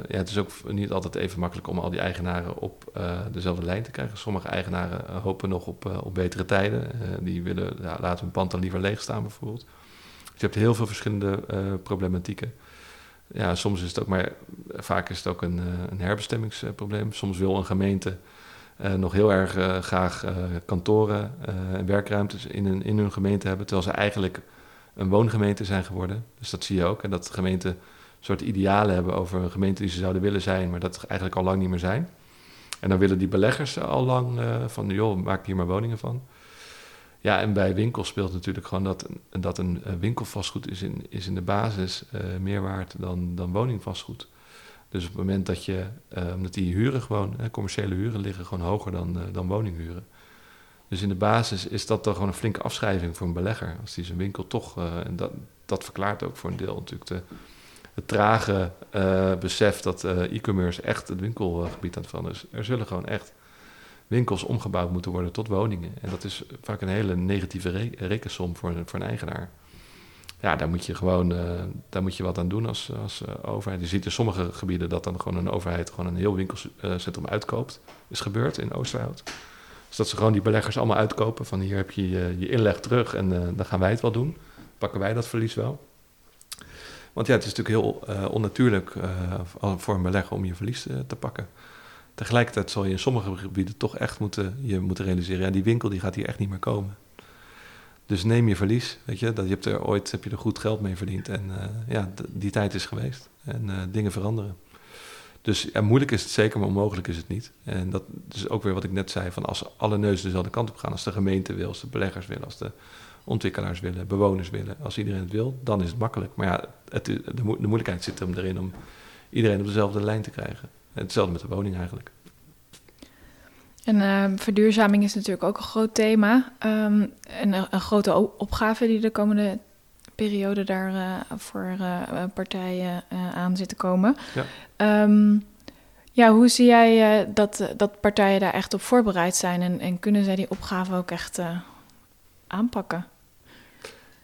ja, het is ook niet altijd even makkelijk om al die eigenaren op dezelfde lijn te krijgen. Sommige eigenaren hopen nog op, op betere tijden. die willen, ja, laten hun pand dan liever leeg staan bijvoorbeeld. Dus je hebt heel veel verschillende problematieken ja, soms is het ook, maar vaak is het ook een, eh, een herbestemmingsprobleem. Soms wil een gemeente nog heel erg graag kantoren en werkruimtes in, in hun gemeente hebben, terwijl ze eigenlijk een woongemeente zijn geworden. Dus dat zie je ook. En dat gemeenten een soort idealen hebben over een gemeente die ze zouden willen zijn, maar dat eigenlijk al lang niet meer zijn. En dan willen die beleggers al lang van, joh, maak hier maar woningen van. Ja, en bij winkels speelt natuurlijk gewoon dat, dat een winkelvastgoed is in, is in de basis uh, meer waard dan, dan woningvastgoed. Dus op het moment dat je, uh, omdat die huren gewoon, commerciële huren liggen gewoon hoger dan, uh, dan woninghuren. Dus in de basis is dat dan gewoon een flinke afschrijving voor een belegger. Als die zijn winkel toch, en dat, dat verklaart ook voor een deel natuurlijk de, het trage besef dat e-commerce echt het winkelgebied aan het van is. Er zullen gewoon echt winkels omgebouwd moeten worden tot woningen. En dat is vaak een hele negatieve re rekensom voor, voor een eigenaar. Ja, daar moet je gewoon uh, daar moet je wat aan doen als, als overheid. Je ziet in sommige gebieden dat dan gewoon een overheid gewoon een heel winkelcentrum uitkoopt. Is gebeurd in Oosterhout. Dus dat ze gewoon die beleggers allemaal uitkopen. Van hier heb je je, je inleg terug en dan gaan wij het wel doen. Pakken wij dat verlies wel. Want ja, het is natuurlijk heel onnatuurlijk voor een belegger om je verlies te pakken. Tegelijkertijd zal je in sommige gebieden toch echt moeten, je moeten realiseren, ja, die winkel die gaat hier echt niet meer komen. Dus neem je verlies, weet je, dat je hebt er ooit heb je er goed geld mee verdiend en ja, die tijd is geweest en dingen veranderen. Dus moeilijk is het zeker, maar onmogelijk is het niet. En dat is ook weer wat ik net zei, van als alle neuzen dezelfde kant op gaan, als de gemeente wil, als de beleggers willen, als de ontwikkelaars willen, bewoners willen, als iedereen het wil, dan is het makkelijk. Maar ja, het, de, de moeilijkheid zit hem erin om iedereen op dezelfde lijn te krijgen. Hetzelfde met de woning eigenlijk.
En uh, verduurzaming is natuurlijk ook een groot thema. Um, en een, een, grote opgave die de komende periode daar uh, voor uh, partijen aan zit te komen. Ja. Um, ja, hoe zie jij dat, dat partijen daar echt op voorbereid zijn en, en kunnen zij die opgave ook echt aanpakken?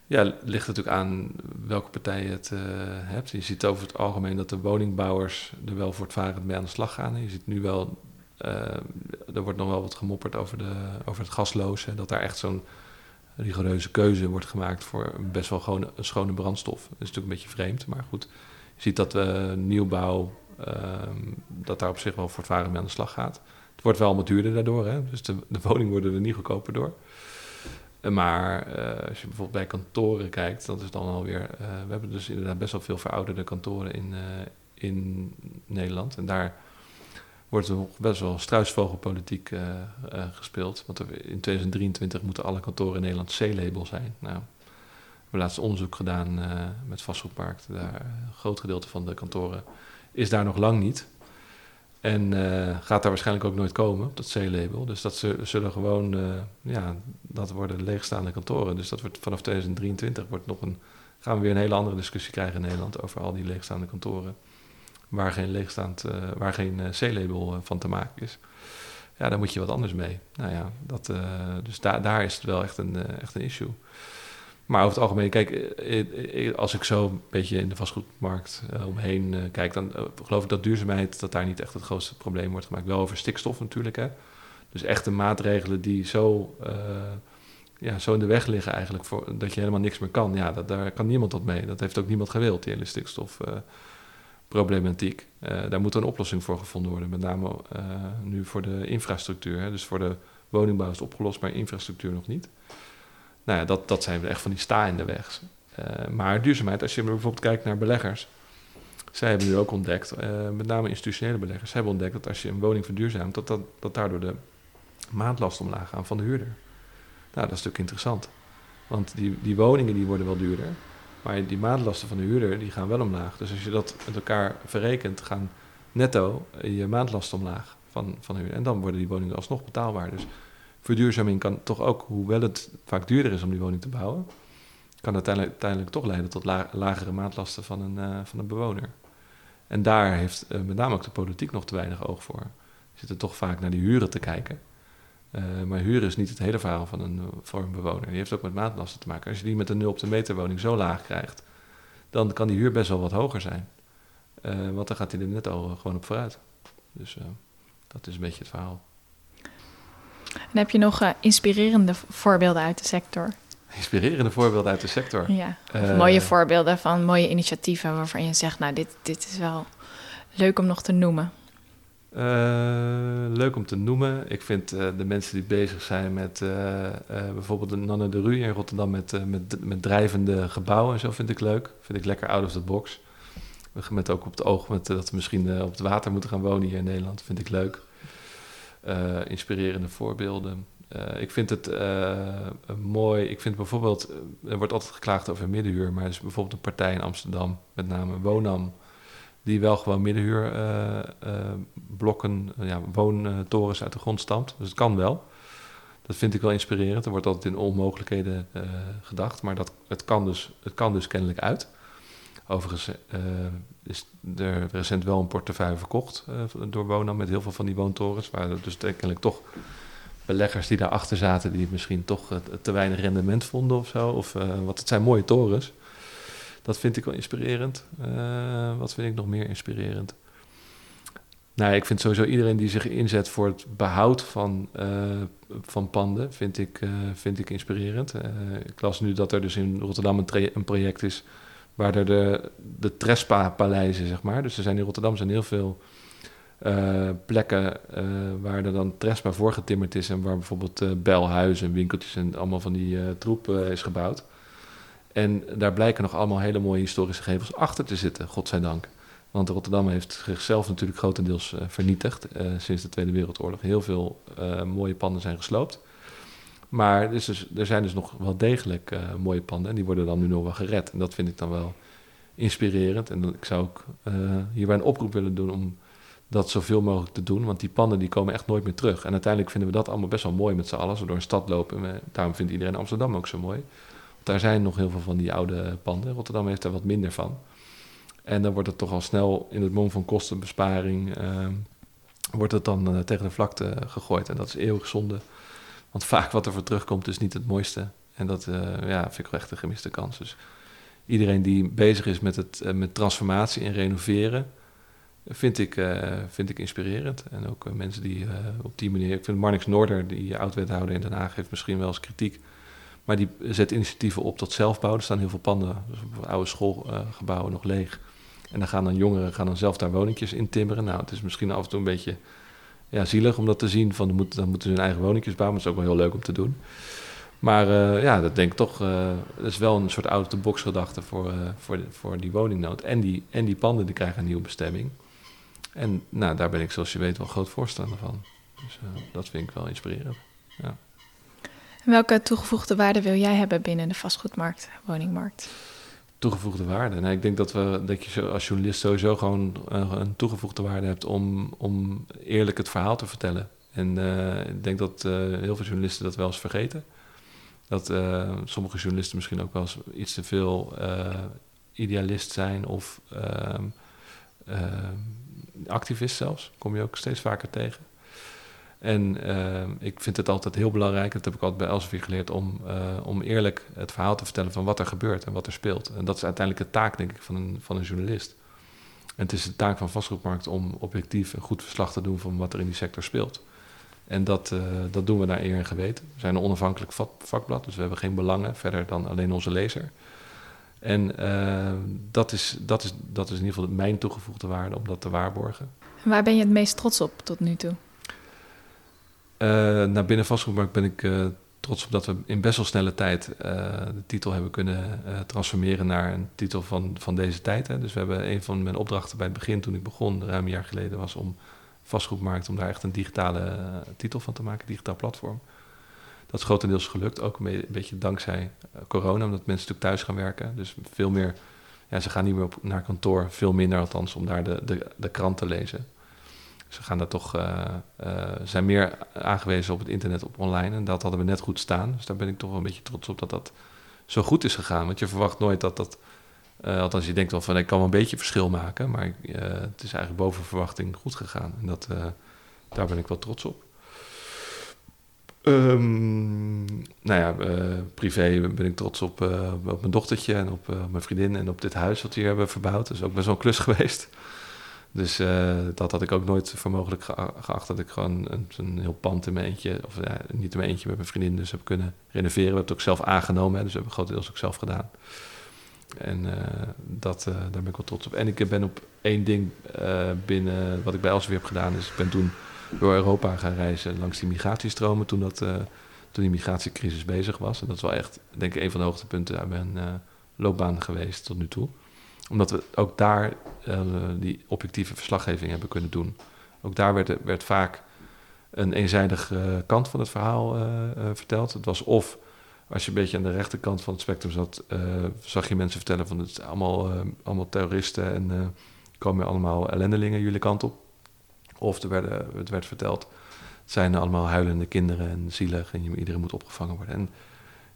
Ja, ligt natuurlijk aan welke partij je het uh, hebt. Je ziet over het algemeen dat de woningbouwers er wel voortvarend mee aan de slag gaan. Je ziet nu wel, uh, er wordt nog wel wat gemopperd over, de, over het gasloos. dat daar echt zo'n rigoureuze keuze wordt gemaakt voor best wel gewoon een schone brandstof. Dat is natuurlijk een beetje vreemd, maar goed. Je ziet dat uh, nieuwbouw, ehm, dat daar op zich wel voortvarend mee aan de slag gaat. Het wordt wel wat duurder daardoor, hè? dus de, de woningen worden er niet goedkoper door. Maar uh, als je bijvoorbeeld bij kantoren kijkt, dat is dan alweer. Uh, we hebben dus inderdaad best wel veel verouderde kantoren in, in Nederland. En daar wordt er best wel struisvogelpolitiek gespeeld. Want in 2023 moeten alle kantoren in Nederland C-label zijn. Nou, we hebben laatst onderzoek gedaan met Vastgoedmarkt. Daar, een groot gedeelte van de kantoren is daar nog lang niet. En uh, gaat daar waarschijnlijk ook nooit komen, op dat C-label. Dus dat zullen gewoon, uh, ja, dat worden leegstaande kantoren. Dus dat wordt vanaf 2023 wordt nog een, gaan we weer een hele andere discussie krijgen in Nederland over al die leegstaande kantoren. Waar geen leegstaand, uh, waar geen C-label van te maken is. Ja, daar moet je wat anders mee. Nou ja, dat, dus daar daar is het wel echt een, echt een issue. Maar over het algemeen, kijk, eh, eh, als ik zo een beetje in de vastgoedmarkt omheen kijk, dan geloof ik dat duurzaamheid, dat daar niet echt het grootste probleem wordt gemaakt. Wel over stikstof natuurlijk, hè. Dus echte maatregelen die zo, ja, zo in de weg liggen eigenlijk, voor, dat je helemaal niks meer kan. Ja, dat, daar kan niemand wat mee. Dat heeft ook niemand gewild, die hele stikstofproblematiek. daar moet een oplossing voor gevonden worden, met name nu voor de infrastructuur. Hè. Dus voor de woningbouw is het opgelost, maar infrastructuur nog niet. Nou ja, dat, dat zijn echt van die sta in de weg. Uh, maar duurzaamheid, als je bijvoorbeeld kijkt naar beleggers. Zij hebben nu ook ontdekt, uh, met name institutionele beleggers, hebben ontdekt dat als je een woning verduurzaamt, dat, dat, dat daardoor de maandlast omlaag gaan van de huurder. Nou, dat is natuurlijk interessant. Want die, die woningen die worden wel duurder, maar die maandlasten van de huurder die gaan wel omlaag. Dus als je dat met elkaar verrekent, gaan netto je maandlasten omlaag van, van de huurder. En dan worden die woningen alsnog betaalbaar. Dus verduurzaming kan toch ook, hoewel het vaak duurder is om die woning te bouwen, kan uiteindelijk, uiteindelijk toch leiden tot lagere maatlasten van een, uh, van bewoner. En daar heeft uh, met name ook de politiek nog te weinig oog voor. Je zit er toch vaak naar die huren te kijken. Uh, maar huren is niet het hele verhaal van een, voor een bewoner. Die heeft ook met maatlasten te maken. Als je die met een 0 op de meter woning zo laag krijgt, dan kan die huur best wel wat hoger zijn. want dan gaat hij er net al gewoon op vooruit. Dus dat is een beetje het verhaal.
En heb je nog uh, inspirerende voorbeelden uit de sector?
Inspirerende voorbeelden uit de sector?
Ja, uh, mooie voorbeelden van mooie initiatieven waarvan je zegt, nou, dit, dit is wel leuk om nog te noemen.
Uh, leuk om te noemen. Ik vind de mensen die bezig zijn met bijvoorbeeld de Nanne de Rue in Rotterdam met, met, met drijvende gebouwen en zo vind ik leuk. Vind ik lekker out of the box. Met ook op het oog met, dat we misschien op het water moeten gaan wonen hier in Nederland. Vind ik leuk. Eh, inspirerende voorbeelden. Uh, ik vind het uh, mooi. Ik vind bijvoorbeeld, er wordt altijd geklaagd over middenhuur, maar er is bijvoorbeeld een partij in Amsterdam, met name Wonam, die wel gewoon middenhuurblokken, ja, woontorens uit de grond stampt. Dus het kan wel. Dat vind ik wel inspirerend. Er wordt altijd in onmogelijkheden gedacht, maar dat, het, kan dus, het kan dus kennelijk uit. Overigens is er recent wel een portefeuille verkocht uh, door Wonam met heel veel van die woontorens. Waar er dus kennelijk toch beleggers die daarachter zaten, die misschien toch uh, te weinig rendement vonden of zo. Of, wat het zijn mooie torens. Dat vind ik wel inspirerend. wat vind ik nog meer inspirerend? Nou, ik vind sowieso iedereen die zich inzet voor het behoud van, van panden, vind ik, vind ik inspirerend. ik las nu dat er dus in Rotterdam een, een project is waar er de, de Trespa-paleizen, zeg maar. Dus er zijn in Rotterdam zijn heel veel uh, plekken uh, waar er dan Trespa voor getimmerd is... en waar bijvoorbeeld uh, belhuizen, winkeltjes en allemaal van die troep is gebouwd. En daar blijken nog allemaal hele mooie historische gevels achter te zitten, godzijdank. Want Rotterdam heeft zichzelf natuurlijk grotendeels vernietigd sinds de Tweede Wereldoorlog. Heel veel mooie panden zijn gesloopt. Maar er, dus, er zijn dus nog wel degelijk uh, mooie panden en die worden dan nu nog wel gered. En dat vind ik dan wel inspirerend. En ik zou ook uh, hierbij een oproep willen doen om dat zoveel mogelijk te doen. Want die panden die komen echt nooit meer terug. En uiteindelijk vinden we dat allemaal best wel mooi met z'n allen. We door een stad lopen. En daarom vindt iedereen Amsterdam ook zo mooi. Want daar zijn nog heel veel van die oude panden. Rotterdam heeft daar wat minder van. En dan wordt het toch al snel in het mom van kostenbesparing... Uh, wordt het dan uh, tegen de vlakte gegooid. En dat is eeuwig zonde want vaak wat er voor terugkomt is niet het mooiste. En dat ja, vind ik wel echt een gemiste kans. Dus iedereen die bezig is met, het, met transformatie en renoveren, vind ik, vind ik inspirerend. En ook mensen die op die manier... Ik vind Marnix Noorder, die oud-wethouder in Den Haag, heeft misschien wel eens kritiek maar die zet initiatieven op tot zelfbouw. Er staan heel veel panden, dus oude schoolgebouwen nog leeg. En dan gaan dan jongeren gaan dan zelf daar woningjes in timmeren. Nou, het is misschien af en toe een beetje ja, zielig om dat te zien. Van, dan, moeten ze hun eigen woningjes bouwen, maar het is ook wel heel leuk om te doen. Maar uh, ja, dat denk ik toch, uh, dat is wel een soort out-of-the-box gedachte voor, uh, voor, voor die woningnood. En die, en die panden die krijgen een nieuwe bestemming. En nou, daar ben ik zoals je weet wel groot voorstander van. Dus dat vind ik wel inspirerend. Ja.
Welke toegevoegde waarde wil jij hebben binnen de vastgoedmarkt, woningmarkt?
Toegevoegde waarde. Nou, ik denk dat, we, dat je als journalist sowieso gewoon uh, een toegevoegde waarde hebt om, om eerlijk het verhaal te vertellen. En uh, ik denk dat uh, heel veel journalisten dat wel eens vergeten. Dat sommige journalisten misschien ook wel eens iets te veel idealist zijn of ehm, activist zelfs. Kom je ook steeds vaker tegen. En uh, ik vind het altijd heel belangrijk, dat heb ik altijd bij Elsevier geleerd, om, uh, om eerlijk het verhaal te vertellen van wat er gebeurt en wat er speelt. En dat is uiteindelijk de taak, denk ik, van een, van een journalist. En het is de taak van vastgoedmarkt om objectief een goed verslag te doen van wat er in die sector speelt. En dat, uh, dat doen we naar eer en geweten. We zijn een onafhankelijk vakblad, dus we hebben geen belangen verder dan alleen onze lezer. En ehm, dat, is, dat, is, dat is in ieder geval mijn toegevoegde waarde om dat te waarborgen.
waar ben je het meest trots op tot nu toe?
Uh, naar binnen vastgoedmarkt ben ik uh, trots op dat we in best wel snelle tijd uh, de titel hebben kunnen transformeren naar een titel van, van deze tijd. Hè. Dus we hebben een van mijn opdrachten bij het begin, toen ik begon, ruim een jaar geleden, was om vastgoedmarkt, om daar echt een digitale titel van te maken, digitaal platform. Dat is grotendeels gelukt, ook een beetje dankzij corona, omdat mensen natuurlijk thuis gaan werken. Dus veel meer, ja, ze gaan niet meer op, naar kantoor, veel minder althans, om daar de, de, de krant te lezen. Ze gaan daar toch, uh, uh, zijn meer aangewezen op het internet, op online. En dat hadden we net goed staan. Dus daar ben ik toch wel een beetje trots op dat dat zo goed is gegaan. Want je verwacht nooit dat dat, uh, althans je denkt wel van ik kan wel een beetje verschil maken. Maar het is eigenlijk boven verwachting goed gegaan. En dat, daar ben ik wel trots op. Um, nou ja, privé ben ik trots op, op mijn dochtertje en op mijn vriendin en op dit huis wat we hier hebben verbouwd. Dat is ook best wel een klus geweest. Dus uh, dat had ik ook nooit voor mogelijk geacht dat ik gewoon een, een, heel pand in mijn eentje, of niet in mijn eentje met mijn vriendin, dus heb kunnen renoveren. We hebben het ook zelf aangenomen, hè, dus we hebben grotendeels ook zelf gedaan. En uh, dat, uh, daar ben ik wel trots op. En ik ben op één ding binnen, wat ik bij Elsevier heb gedaan, is ik ben toen door Europa gaan reizen langs die migratiestromen toen, dat, toen die migratiecrisis bezig was. En dat is wel echt, denk ik, een van de hoogtepunten uit mijn loopbaan geweest tot nu toe omdat we ook daar uh, die objectieve verslaggeving hebben kunnen doen. Ook daar werd, werd vaak een eenzijdige uh, kant van het verhaal uh, verteld. Het was of als je een beetje aan de rechterkant van het spectrum zat, zag je mensen vertellen van het zijn allemaal, allemaal terroristen en komen allemaal ellendelingen jullie kant op. Of er het werd verteld, het zijn allemaal huilende kinderen en zielig en iedereen moet opgevangen worden. En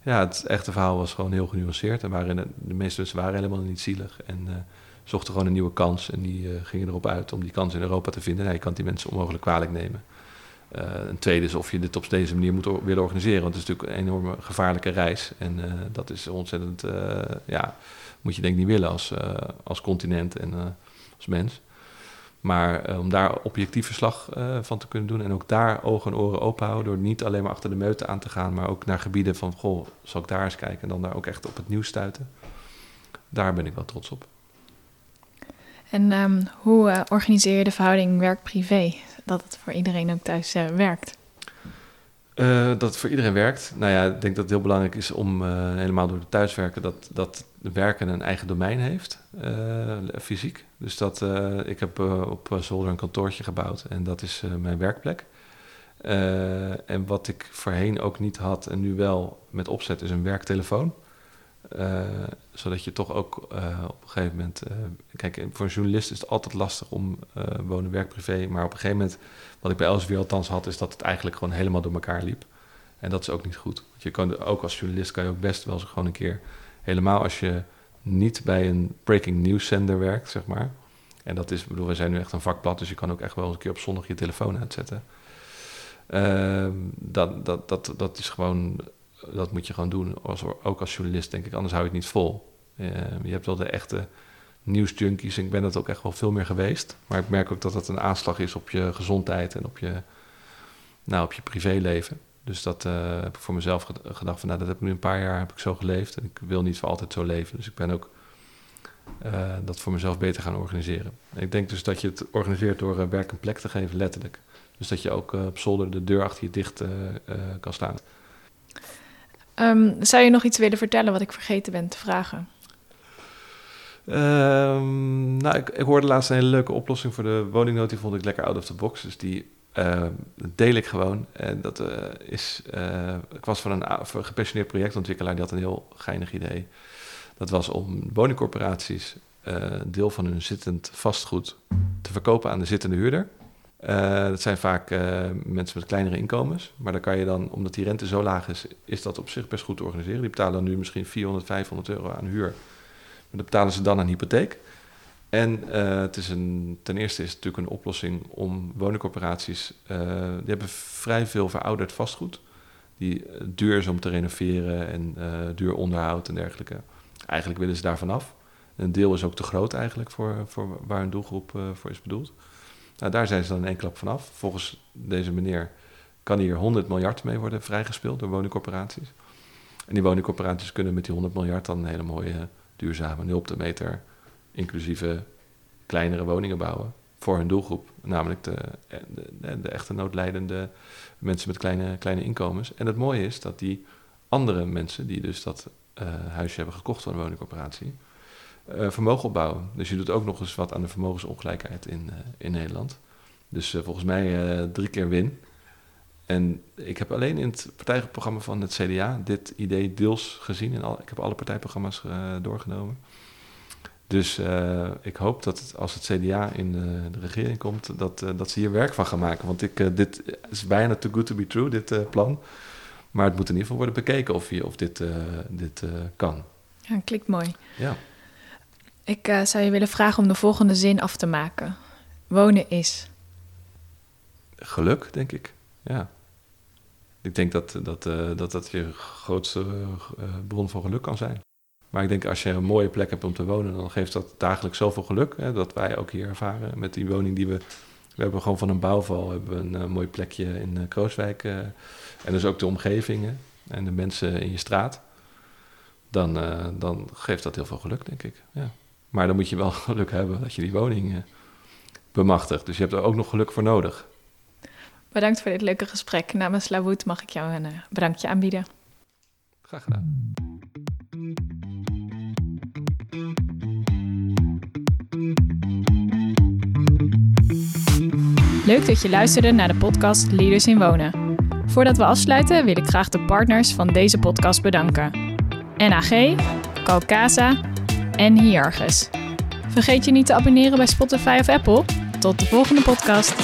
ja, het echte verhaal was gewoon heel genuanceerd. En waren, de meeste mensen waren helemaal niet zielig. En uh, zochten gewoon een nieuwe kans. En die uh, gingen erop uit om die kans in Europa te vinden. Nou, je kan die mensen onmogelijk kwalijk nemen. Uh, een tweede is of je dit op deze manier moet willen organiseren. Want het is natuurlijk een enorme gevaarlijke reis. En dat is ontzettend, ja, moet je denk ik niet willen als, als continent en als mens. Maar uh, om daar objectief verslag uh, van te kunnen doen en ook daar ogen en oren open houden door niet alleen maar achter de meute aan te gaan, maar ook naar gebieden van, goh, zal ik daar eens kijken en dan daar ook echt op het nieuws stuiten. Daar ben ik wel trots op.
En um, hoe uh, organiseer je de verhouding werk-privé, dat het voor iedereen ook thuis werkt?
Dat het voor iedereen werkt. Nou ja, ik denk dat het heel belangrijk is om helemaal door het thuiswerken dat, dat werken een eigen domein heeft, fysiek. Dus dat, ik heb op zolder een kantoortje gebouwd en dat is mijn werkplek. en wat ik voorheen ook niet had en nu wel met opzet is een werktelefoon. Zodat je toch ook op een gegeven moment... kijk, voor een journalist is het altijd lastig om wonen, werk, privé. Maar op een gegeven moment, wat ik bij Elsevier althans had... is dat het eigenlijk gewoon helemaal door elkaar liep. En dat is ook niet goed. Want je kan, ook als journalist kan je ook best wel eens gewoon een keer... helemaal als je niet bij een breaking news zender werkt, zeg maar. En dat is, bedoel, we zijn nu echt een vakblad, dus je kan ook echt wel eens een keer op zondag je telefoon uitzetten. Uh, dat, dat, dat, dat is gewoon dat moet je gewoon doen, als, ook als journalist, denk ik. Anders hou je het niet vol. Uh, je hebt wel de echte nieuwsjunkies. Ik ben dat ook echt wel veel meer geweest. Maar ik merk ook dat dat een aanslag is op je gezondheid en op je, nou, op je privéleven. Dus dat uh, heb ik voor mezelf gedacht van, nou, dat heb ik nu een paar jaar heb ik zo geleefd. En ik wil niet voor altijd zo leven. Dus ik ben ook uh, dat voor mezelf beter gaan organiseren. Ik denk dus dat je het organiseert door uh, werk en plek te geven, letterlijk. Dus dat je ook op zolder de deur achter je dicht kan staan.
Um, zou je nog iets willen vertellen wat ik vergeten ben te vragen?
Um, nou, ik, hoorde laatst een hele leuke oplossing voor de woningnood. Die vond ik lekker out of the box. Dus die uh, deel ik gewoon. En dat uh, is. Uh, ik was van een gepensioneerd projectontwikkelaar die had een heel geinig idee. Dat was om woningcorporaties een deel van hun zittend vastgoed te verkopen aan de zittende huurder. Dat zijn vaak mensen met kleinere inkomens. Maar dan kan je dan, omdat die rente zo laag is, is dat op zich best goed te organiseren. Die betalen dan nu misschien 400, 500 euro aan huur. Maar dan betalen ze dan een hypotheek. En uh, het is een, ten eerste is het natuurlijk een oplossing om woningcorporaties... Die hebben vrij veel verouderd vastgoed. Die duur is om te renoveren en duur onderhoud en dergelijke. Eigenlijk willen ze daar vanaf. Een deel is ook te groot eigenlijk voor, voor waar een doelgroep voor is bedoeld. Nou, daar zijn ze dan in één klap vanaf. Volgens deze meneer kan hier 100 miljard mee worden vrijgespeeld door woningcorporaties. En die woningcorporaties kunnen met die 100 miljard dan een hele mooie duurzame 0 op de meter inclusieve kleinere woningen bouwen voor hun doelgroep, namelijk de, de, de, echte noodlijdende mensen met kleine, kleine inkomens. En het mooie is dat die andere mensen die dus dat uh, huisje hebben gekocht van een woningcorporatie, uh, vermogen opbouwen. Dus je doet ook nog eens wat aan de vermogensongelijkheid in, uh, in Nederland. Dus volgens mij drie keer win. En ik heb alleen in het partijprogramma van het CDA dit idee deels gezien. En al, ik heb alle partijprogramma's doorgenomen. Dus uh, ik hoop dat het, als het CDA in de, de regering komt, dat, uh, dat ze hier werk van gaan maken. Want ik, uh, dit is bijna too good to be true, dit plan. Maar het moet in ieder geval worden bekeken of, je, of dit, dit kan.
Ja, klinkt mooi.
Ja.
Ik zou je willen vragen om de volgende zin af te maken. Wonen is.
Geluk, denk ik. Ja. Ik denk dat dat, dat, dat je grootste bron van geluk kan zijn. Maar ik denk als je een mooie plek hebt om te wonen, dan geeft dat dagelijks zoveel geluk. Hè, dat wij ook hier ervaren met die woning die we. We hebben gewoon van een bouwval hebben een mooi plekje in Krooswijk. En dus ook de omgevingen en de mensen in je straat. Dan, dan geeft dat heel veel geluk, denk ik. Ja. Maar dan moet je wel geluk hebben dat je die woning bemachtigt. Dus je hebt er ook nog geluk voor nodig.
Bedankt voor dit leuke gesprek. Namens Lawood mag ik jou een bedankje aanbieden.
Graag gedaan.
Leuk dat je luisterde naar de podcast Leaders in Wonen. Voordat we afsluiten wil ik graag de partners van deze podcast bedanken. NAG, Calcasa en Hiargus. Vergeet je niet te abonneren bij Spotify of Apple. Tot de volgende podcast.